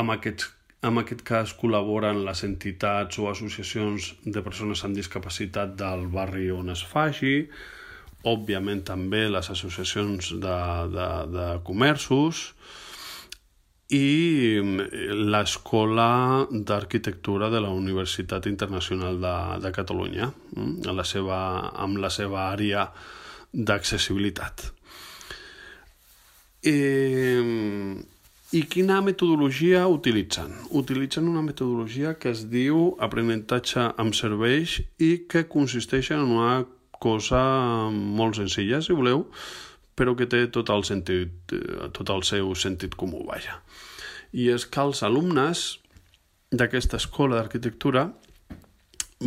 amb aquest, en aquest cas col·laboren les entitats o associacions de persones amb discapacitat del barri on es faci, òbviament també les associacions de, de, de comerços i l'Escola d'Arquitectura de la Universitat Internacional de, de Catalunya, mm, en la seva, amb la seva àrea d'accessibilitat. Eh, I quina metodologia utilitzen? Utilitzen una metodologia que es diu aprenentatge amb serveis i que consisteix en una cosa molt senzilla, si voleu, però que té tot el, sentit, eh, tot el seu sentit comú, vaja. I és que els alumnes d'aquesta escola d'arquitectura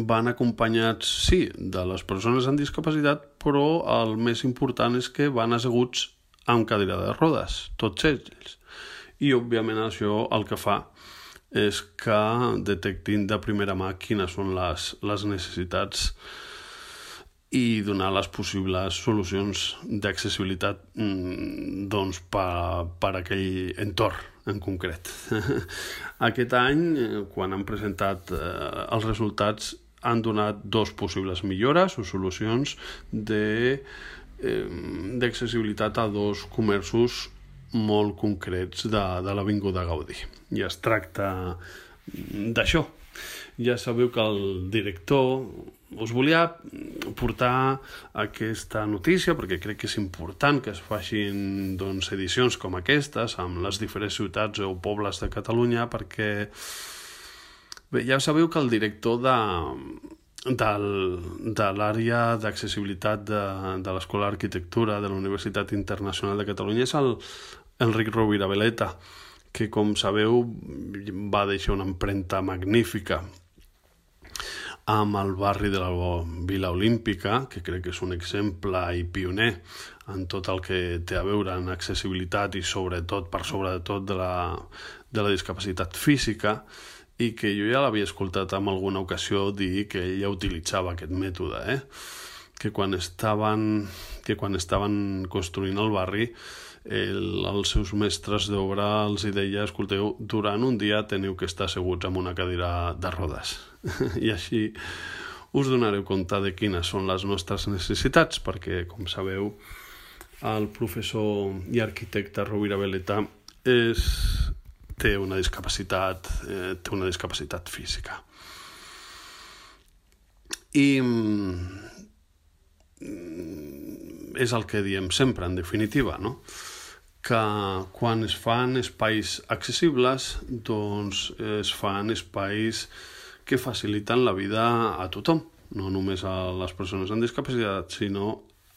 van acompanyats, sí, de les persones amb discapacitat, però el més important és que van asseguts amb cadira de rodes, tots ells. I, òbviament, això el que fa és que detectin de primera mà quines són les, les necessitats i donar les possibles solucions d'accessibilitat mm, doncs, per, per aquell entorn en concret. Aquest any, eh, quan han presentat eh, els resultats, han donat dos possibles millores o solucions de, eh, a dos comerços molt concrets de, de l'Avinguda Gaudí. I es tracta d'això. Ja sabeu que el director us volia portar aquesta notícia perquè crec que és important que es facin doncs, edicions com aquestes amb les diferents ciutats o pobles de Catalunya perquè bé, ja sabeu que el director de, del, de l'àrea d'accessibilitat de, de l'Escola d'Arquitectura de la Universitat Internacional de Catalunya és el Enric Rovira Veleta que com sabeu va deixar una empremta magnífica amb el barri de la Vila Olímpica, que crec que és un exemple i pioner en tot el que té a veure en accessibilitat i sobretot, per sobretot, de la, de la discapacitat física, i que jo ja l'havia escoltat en alguna ocasió dir que ella utilitzava aquest mètode, eh? que quan estaven, que quan estaven construint el barri el, els seus mestres d'obra els hi deia, escolteu, durant un dia teniu que estar asseguts en una cadira de rodes. I així us donareu compte de quines són les nostres necessitats, perquè, com sabeu, el professor i arquitecte Rovira Veleta és, té una discapacitat, eh, té una discapacitat física. I mm, és el que diem sempre, en definitiva, no? Que quan es fan espais accessibles, doncs es fan espais que faciliten la vida a tothom, no només a les persones amb discapacitat, sinó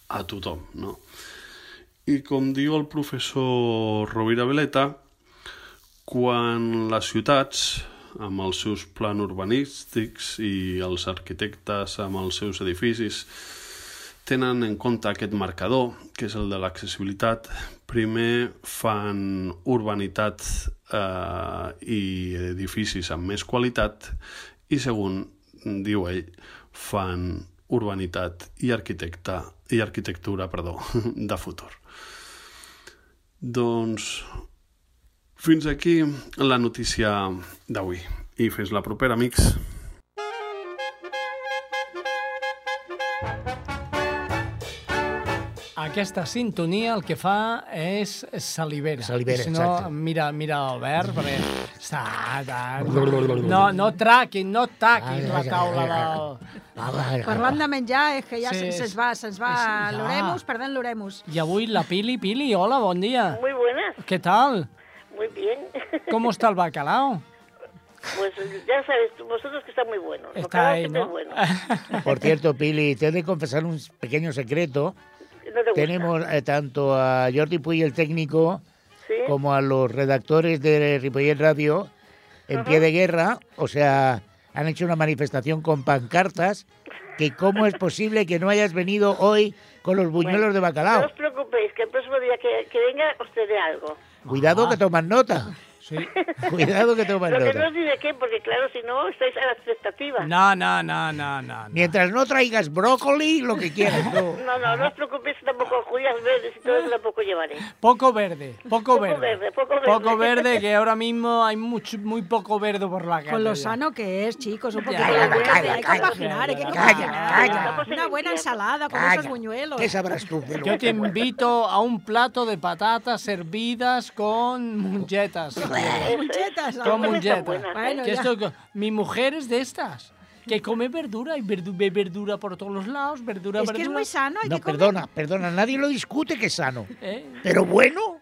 a tothom. No? I com diu el professor Rovira Veleta, quan les ciutats, amb els seus plans urbanístics i els arquitectes amb els seus edificis, tenen en compte aquest marcador, que és el de l'accessibilitat, primer fan urbanitat eh, i edificis amb més qualitat i segon, diu ell, fan urbanitat i, arquitecta, i arquitectura perdó, de futur. Doncs fins aquí la notícia d'avui. I fins la propera, amics. Aquesta sintonia el que fa és salivera. Salivera, si no, exacte. mira, mira Albert, perquè està... No, no traquin, no taquin la taula del... Parlant de menjar, és que ja Sí, se'ns va, se'ns va ja. l'oremus, perdent l'oremus. Y avui la Pili. Pili, hola, buen día. Muy buenas, ¿Qué tal? muy bien. ¿Cómo está el bacalao? Pues ya sabes, vosotros que está muy bueno. Está ahí, ¿no? es bueno. Por cierto, Pili, te he de confesar un pequeño secreto. No te. Tenemos eh, tanto a Jordi Puy, el técnico, ¿Sí? como a los redactores de Ripollet Radio en pie de guerra. O sea, han hecho una manifestación con pancartas que cómo es posible que no hayas venido hoy con los buñuelos de No bacalao. os preocupéis, que el próximo día que, que venga os tendré algo. Cuidado que toman nota. Sí. Cuidado que toman Lo que no diré qué, porque claro, si no, estáis a la expectativa. No, no, no, no, no. Mientras no traigas brócoli, lo que quieras. No. No, no, no os preocupéis, tampoco judías verdes y todo eso tampoco llevaré. Poco verde, poco, Poco verde. verde, poco verde. Poco verde, que ahora mismo hay mucho, muy poco verde por la calle. Con lo sano que es, chicos, un poquito Ya, de calla, hay que calla, compaginar, hay que calla, compaginar. calla. Una buena ensalada con Calla. esos buñuelos. ¿Qué sabrás tú de lo Yo te invito a un plato de patatas servidas con munchetas. Quieres. Muchetas, Con están buenas, ¿eh? Bueno, Que esto- mi mujer es de estas. Que come verdura y verdu- ve verdura por todos los lados, verdura, Es que es verdura. muy sano, hay No, que comer. perdona, perdona, nadie lo discute que es sano. ¿Eh? Pero bueno, o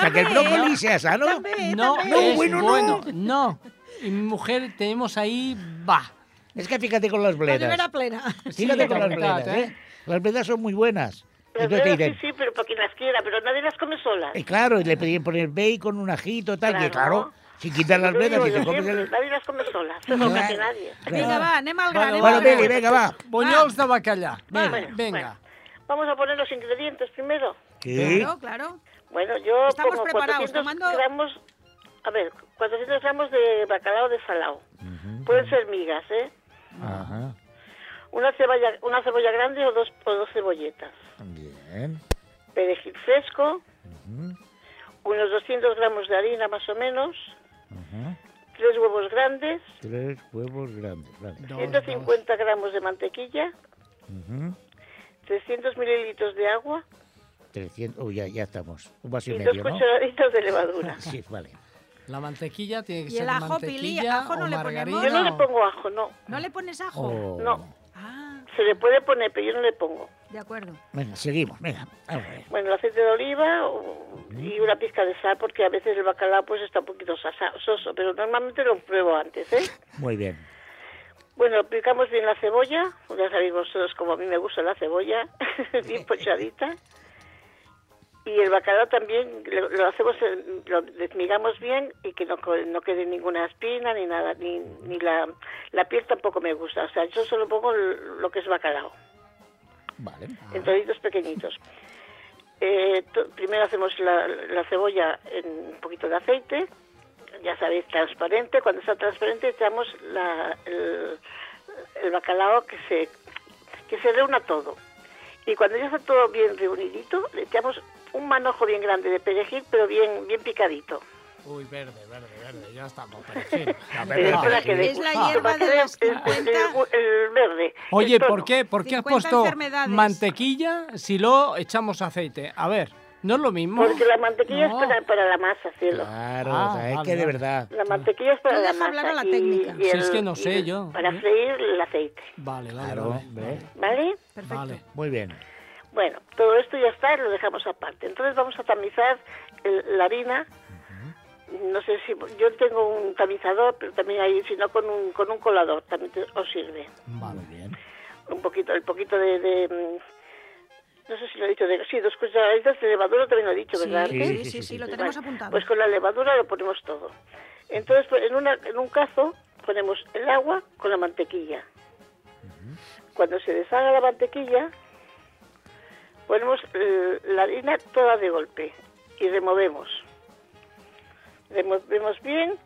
sea, que el brócoli sea sano. També, No, també. No, bueno, bueno, no. no. Y mi mujer tenemos ahí, va. Es que fíjate con las La bledas. nevera plena. Fíjate Sí, con las la bledas, eh? ¿eh? Las bledas son muy buenas. Las Entonces dicen, sí, sí, pero para quien las quiera, pero nadie las come solas. eh, claro, y le pedían poner bacon, un ajito, tal, que Claro. claro, si quitas las digo y te comes siempre, el... Nadie las come solas, no casi nadie. Vinga, va, anem al gra, Bueno, anem Bueno, al gra. Pili, venga, va. Buñols de bacallà. Bueno, Venga. bueno. Vamos a poner los ingredientes primero. Sí. Claro, claro. Bueno, yo Estamos pongo preparados, 400 tomando- gramos, a ver, 400 gramos de bacalao de salao. Pueden ser migas, ¿eh? Ajá. Una cebolla, una cebolla grande o dos, o dos cebolletas, Bien. perejil fresco, unos 200 gramos de harina más o menos, tres huevos grandes, Tres huevos grandes. Vale. Dos, 150 gramos de mantequilla, Ujú. 300 mililitros de agua 300. Uy, ya, ya estamos. Un vaso y y dos medio, ¿no? cucharaditas de levadura. Sí, vale. La mantequilla tiene que ¿Y ser el ajo, Pili? ¿Ajo no o le margarina. ponemos? Yo no le pongo ajo, no. ¿No le pones ajo? Oh. No. Se le puede poner, pero yo no le pongo. de acuerdo. Venga, seguimos. Venga, vamos a ver. Bueno, el aceite de oliva y una pizca de sal, porque a veces el bacalao pues está un poquito soso, pero normalmente lo pruebo antes, ¿eh? Muy bien. Bueno, picamos bien la cebolla, ya sabéis vosotros como a mí me gusta la cebolla, bien pochadita. Y el bacalao también lo, lo hacemos, lo desmigamos bien y que no, no quede ninguna espina ni nada, ni, ni la, la piel tampoco me gusta. O sea, yo solo pongo lo que es bacalao, Vale. en trocitos pequeñitos. Eh, primero hacemos la, la cebolla en un poquito de aceite, ya sabéis, transparente. Cuando está transparente echamos la- el, el bacalao que se, que se reúna todo. Y cuando ya está todo bien reunidito, le echamos un manojo bien grande de perejil, pero bien, bien picadito. Uy, verde, verde, verde, ya estamos. perejil. La Eh, que dé Es la hierba de Para que las dé el- el- 50. el- el verde. Oye, el. ¿por qué, ¿por qué has 50 puesto mantequilla si lo echamos aceite? A ver, no es lo mismo. Porque la mantequilla No. es para, para la masa, cielo. Claro, Ah, o sea, es vale, que de verdad. La mantequilla es para la deja hablar masa. a la y- técnica. y Si es que no sé yo. Para freír el aceite, Vale, vale, Claro, vale. hombre. ¿vale? Perfecto. Vale. Muy bien. Bueno, todo esto ya está, lo dejamos aparte. Entonces vamos a tamizar el- la harina. No sé si yo tengo un tamizador, pero también hay, si no con un con un colador también te- os sirve. Vale. Muy bien. Un poquito, el poquito de, de, mm, no sé si lo he dicho, de, sí, dos cucharaditas de levadura también lo he dicho, Sí, ¿verdad? sí, sí, sí, sí, lo sí. tenemos Vale, apuntado. Pues con la levadura lo ponemos todo. Entonces, pues, en, una, en un cazo ponemos el agua con la mantequilla. Cuando se deshaga la mantequilla, ponemos eh, la harina toda de golpe y removemos. Removemos bien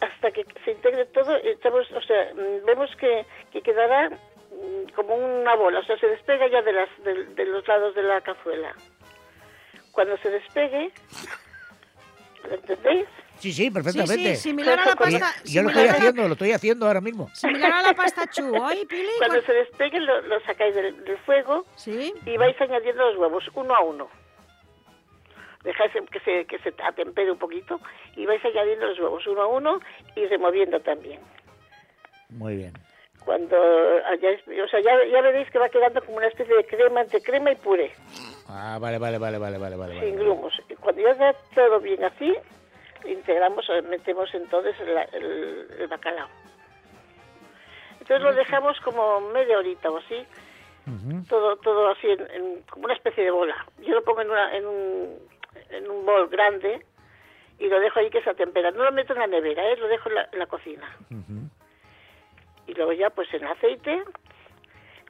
hasta que se integre todo. echamos, o sea, mm, vemos que, que quedará mm, como una bola, o sea, se despega ya de, las, de, de los lados de la cazuela. Cuando se despegue, ¿lo entendéis? Sí, sí, Sí, perfectamente. sí, similar a la Yo- pasta. yo lo estoy la- haciendo, lo estoy haciendo ahora mismo. Similar a la pasta chu, ¿hoy, Pili? Cuando se despegue lo, lo sacáis del, del fuego Sí. y vais añadiendo los huevos uno a uno. Dejáis que se, que se atempere un poquito y vais añadiendo los huevos uno a uno y removiendo también. Muy bien. Cuando hayáis, o sea, ya, ya veréis que va quedando como una especie de crema entre crema y puré, Ah, vale, vale, vale, vale, vale, vale. sin vale. grumos. Y cuando ya está todo bien así, integramos, eh, metemos entonces el, el- el bacalao. Entonces lo dejamos como media horita o así, todo todo así en, en- como una especie de bola. Yo lo pongo en, una, en un en un bol grande y lo dejo ahí que se atempera. No lo meto en la nevera, ¿eh? lo dejo en la, en la cocina. Y luego ya pues en aceite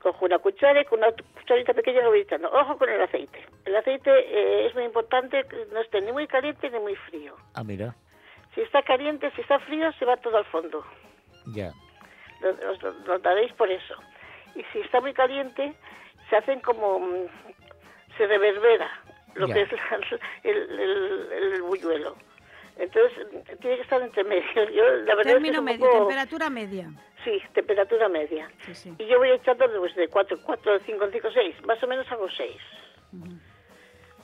cojo una cuchara y con una cucharita pequeña lo voy echando. Ojo con el aceite. El aceite eh, es muy importante que no esté ni muy caliente ni muy frío. Ah, mira. Si está caliente, si está frío, se va todo al fondo. Ya. Lo, os lo notaréis por eso. Y si está muy caliente, se hacen como... mm, se reverbera lo Ya. que es la- el, el. Entonces, mm, tiene que estar entre medio. Yo, la verdad es que es Término un medio, poco- temperatura media. Sí, temperatura media. Sí, sí. Y yo voy echando pues, de 4, 4, 5, 5, 6. Más o menos hago 6.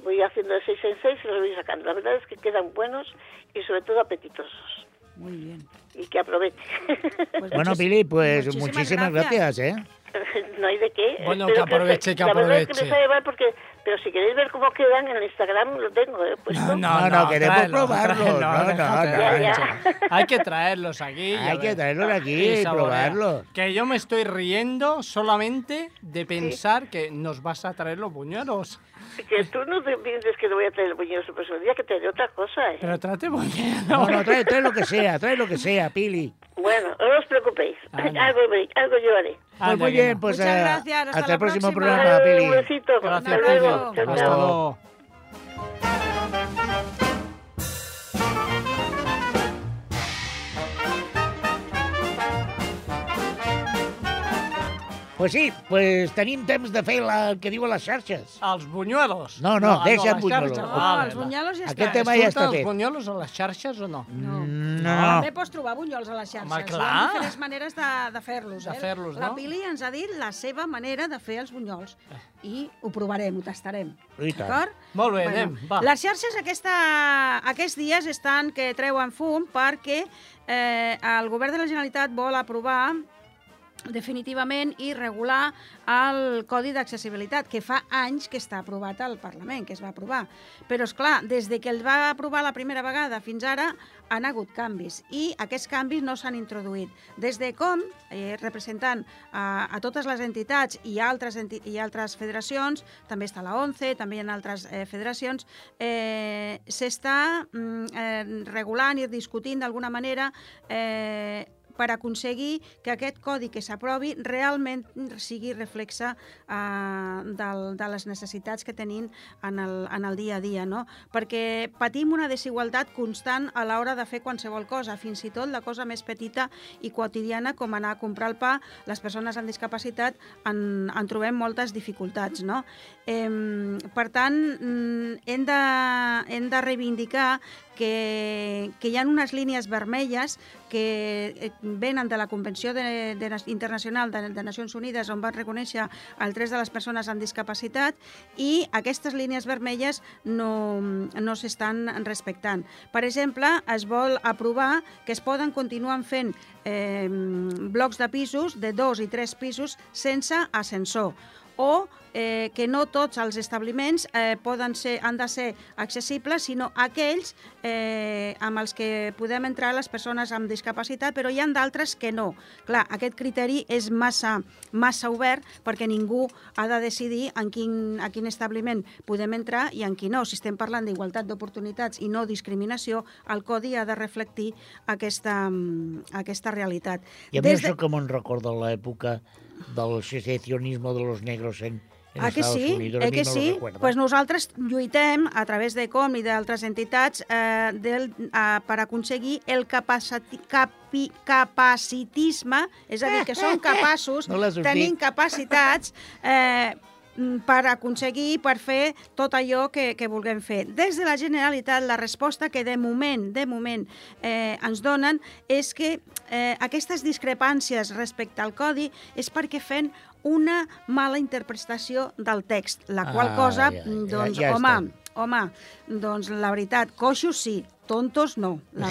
Voy haciendo de 6 en 6 y los voy sacando. La verdad es que quedan buenos y sobre todo apetitosos. Muy bien. Y que aproveche. Pues Bueno, Pili, pues muchísimas muchísimas gracias, ¿eh? no hay de qué. Bueno, Espero que aproveche, que la verdad es que aproveche. me sabe mal porque... Pero si queréis ver cómo quedan, en el Instagram lo tengo, ¿eh? Puesto. No, no, queremos tráelo, probarlo. tráelo, No, no, no. Hay que traerlos aquí. Hay que traerlos aquí y probarlos. Que yo me estoy riendo solamente de pensar que nos vas a traer los buñuelos. Que tú no te pienses que te voy a traer el puñero su próximo día, que te haré otra cosa, ¿eh? Pero trate buñuelos. No, no, trae, trae lo que sea, trae lo que sea, Pili. Bueno, no os preocupéis. Anda. algo, algo yo haré. Pues Anda, muy bien, no. pues Muchas eh, gracias, hasta hasta el próximo próxima. programa, Un Pili. besito. Gracias, Hasta luego. Chao, Hasta luego. Pues sí, pues tenim temps de fer la, el que diuen les xarxes. Els buñuelos. No, no, deixa les buñuelos. xarxes. Oh, Vale, els bunyolos ja Aquest està. tema ja està els fet. bunyolos a les xarxes o no? No. No. També pots trobar bunyols a les xarxes. Home, Hi clar. ha diferents maneres de, de fer-los. De eh? fer-los, La no? Pili ens ha dit la seva manera de fer els bunyols. I ho provarem, ho tastarem. I tant. D'acord? Molt bé, anem, va. Les xarxes aquesta, aquests dies estan que treuen fum perquè eh, el govern de la Generalitat vol aprovar definitivament i regular el Codi d'Accessibilitat, que fa anys que està aprovat al Parlament, que es va aprovar. Però, és clar, des de que el va aprovar la primera vegada fins ara han hagut canvis i aquests canvis no s'han introduït. Des de com, eh, representant a, a totes les entitats i altres, enti i altres federacions, també està la ONCE, també hi ha altres eh, federacions, eh, s'està mm, eh, regulant i discutint d'alguna manera eh, per aconseguir que aquest codi que s'aprovi realment sigui reflexe eh, del, de les necessitats que tenim en el, en el dia a dia, no? Perquè patim una desigualtat constant a l'hora de fer qualsevol cosa, fins i tot la cosa més petita i quotidiana com anar a comprar el pa, les persones amb discapacitat en, en trobem moltes dificultats, no? Eh, per tant, mm, hem de, hem de reivindicar que, que hi ha unes línies vermelles que eh, venen de la Convenció de, de, Internacional de, de Nacions Unides on van reconèixer els drets de les persones amb discapacitat i aquestes línies vermelles no, no s'estan respectant. Per exemple, es vol aprovar que es poden continuar fent eh, blocs de pisos de dos i tres pisos sense ascensor o eh, que no tots els establiments eh, poden ser, han de ser accessibles, sinó aquells eh, amb els que podem entrar les persones amb discapacitat, però hi ha d'altres que no. Clar, aquest criteri és massa, massa obert perquè ningú ha de decidir en quin, a quin establiment podem entrar i en quin no. Si estem parlant d'igualtat d'oportunitats i no discriminació, el codi ha de reflectir aquesta, aquesta realitat. I a mi Des això que me'n recorda l'època del secesionisme de los negros en, en Ah, que Estados sí? Unidos. Eh que lo sí? pues nosaltres lluitem a través de Com i d'altres entitats eh, del, eh, per aconseguir el capaciti, capi, capacitisme, és a dir, que som capaços, No tenim capacitats eh, mm, per aconseguir, per fer tot allò que, que vulguem fer. Des de la Generalitat, la resposta que de moment, de moment, eh, ens donen és que eh, aquestes discrepàncies respecte al codi és perquè fem una mala interpretació del text, la qual Ah, cosa, ja, ja, doncs, ja home, estem. home, doncs la veritat, coixos sí, tontos no. La,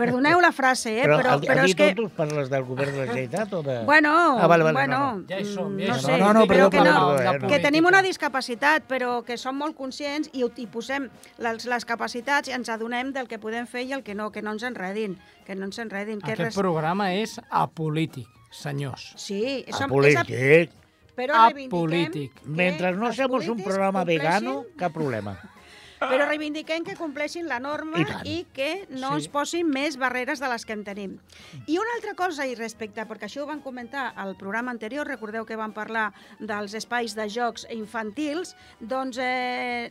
perdoneu la frase, eh? Però, però, el, però és que... tontos parles del govern de la Generalitat o de... Bueno, Ah, vale, vale, bueno, no, no. Ja hi som, ja hi no sé, No, no, però perdó, que, no, perdó, eh, no. que tenim una discapacitat, però que som molt conscients i, i posem les, les capacitats i ens adonem del que podem fer i el que no, que no ens enredin, que no ens enredin. Que Aquest programa és apolític, senyors. Sí, som, és, Apolític. però Apolític. Mentre no hacemos un programa compleixin- vegano, cap problema. Però reivindiquem que compleixin la norma I i, que no Sí. ens posin més barreres de les que en tenim. I una altra cosa i respecte, perquè això ho van comentar al programa anterior, recordeu que vam parlar dels espais de jocs infantils, doncs eh,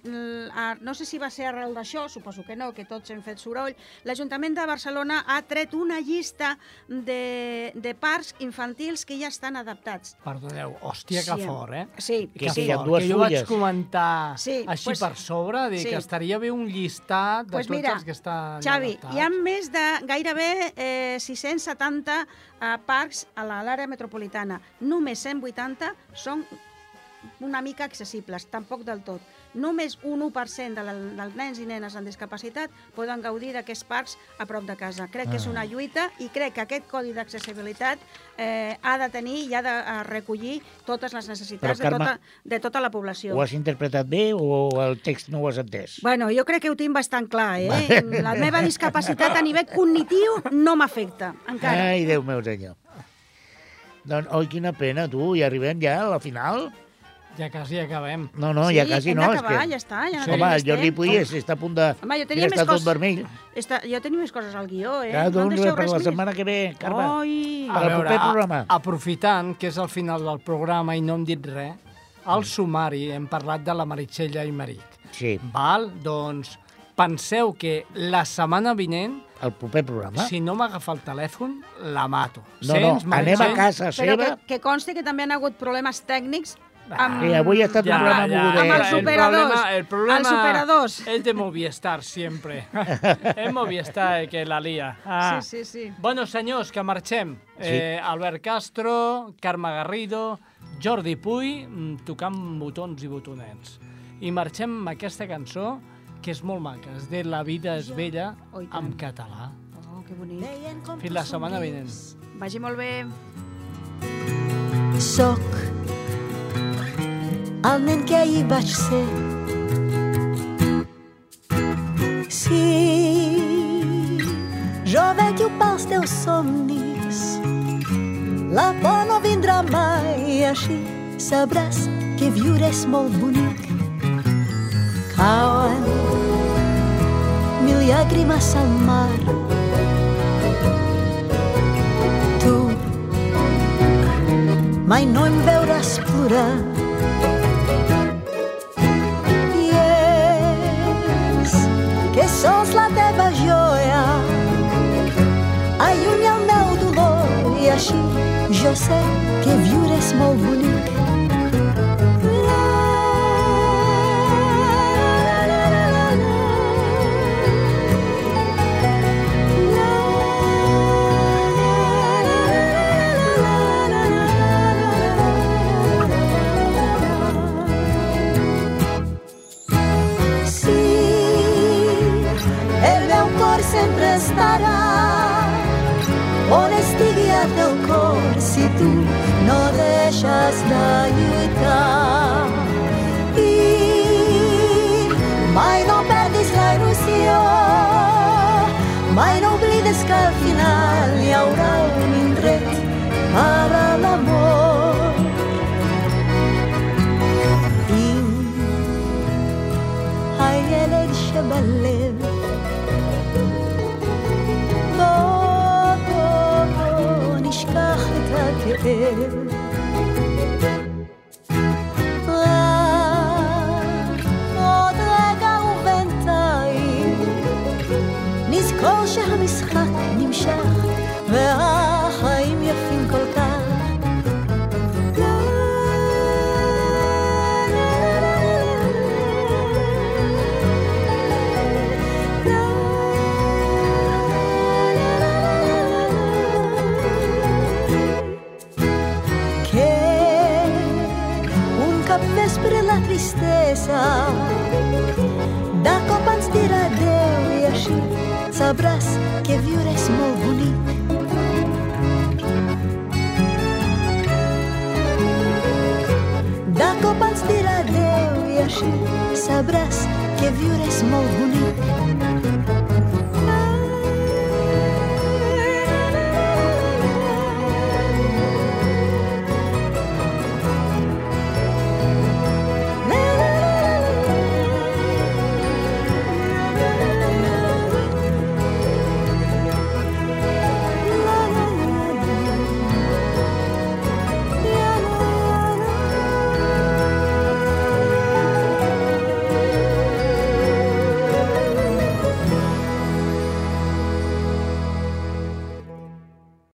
no sé si va ser arrel d'això, suposo que no, que tots hem fet soroll, l'Ajuntament de Barcelona ha tret una llista de, de parcs infantils que ja estan adaptats. Perdoneu, hòstia, que Sí. fort, eh? Sí, Que Que sí, amb fort, que jo vaig comentar Sí, així pues- per sobre, dir sí. que estaria bé un llistat de pues tots mira, els que estan Xavi, adaptats. hi ha més de gairebé eh, 670 eh, parcs a la- l'àrea metropolitana. Només 180 són una mica accessibles, tampoc del tot. Només un 1% de la, dels nens i nenes amb discapacitat poden gaudir d'aquests parcs a prop de casa. Crec que és Ah. una lluita i crec que aquest codi d'accessibilitat eh, ha de tenir i ha de eh, recollir totes les necessitats Però, de, Carme, tota, de tota la població. Ho has interpretat bé o el text no ho has entès? Bueno, jo crec que ho tinc bastant clar, eh? La meva discapacitat a nivell cognitiu no m'afecta, encara. Ai, Déu meu senyor. Doncs, oi, quina pena, tu, i arribem ja a la final? Ja quasi acabem. No, no, sí, ja quasi hem no. d'acabar, és ja que... està, ja no Sí. Home, el Jordi temps. Puyes està a punt de... Home, jo ja tenia més està tot coses... vermell. Està, jo tenia més coses al guió, eh? Ja, no doncs, per la més. setmana que ve, Carme. Ai, Per al proper programa. a- aprofitant que és el final del programa i no hem dit res, al sumari hem parlat de la Meritxell Aymeric. Sí. Val? Doncs penseu que la setmana vinent el proper programa. Si no m'agafa el telèfon, la mato. No, no, Sents, anem a casa Però seva. que, que consti que també han hagut problemes tècnics amb... Sí, avui ha estat un programa mogudet. Amb els el operadors. problema- El problema Els operadors. es de Movistar, siempre. es Movistar el que la lía. Ah. Sí, sí, sí. Bueno, senyors, que marxem. Eh, Albert Castro, Carme Garrido, Jordi Puy, mm, tocant botons i botonets. I marxem amb aquesta cançó, que és molt maca, és de La vida és vella, en català. Oh, que bonic. Fins la setmana vinent. Vagi molt bé. Soc nen que ahir vaig ser. Sí, jo vetllo pels teus somnis. La por no vindrà mai, així sabràs que viure és molt bonic. Cauen mil llàgrimes al mar. Tu mai no em veuràs plorar. La teva joia, allunya el meu dolor i així jo sé que viure és molt bonic. estará. Honestigia teu cor se tu não deixas daí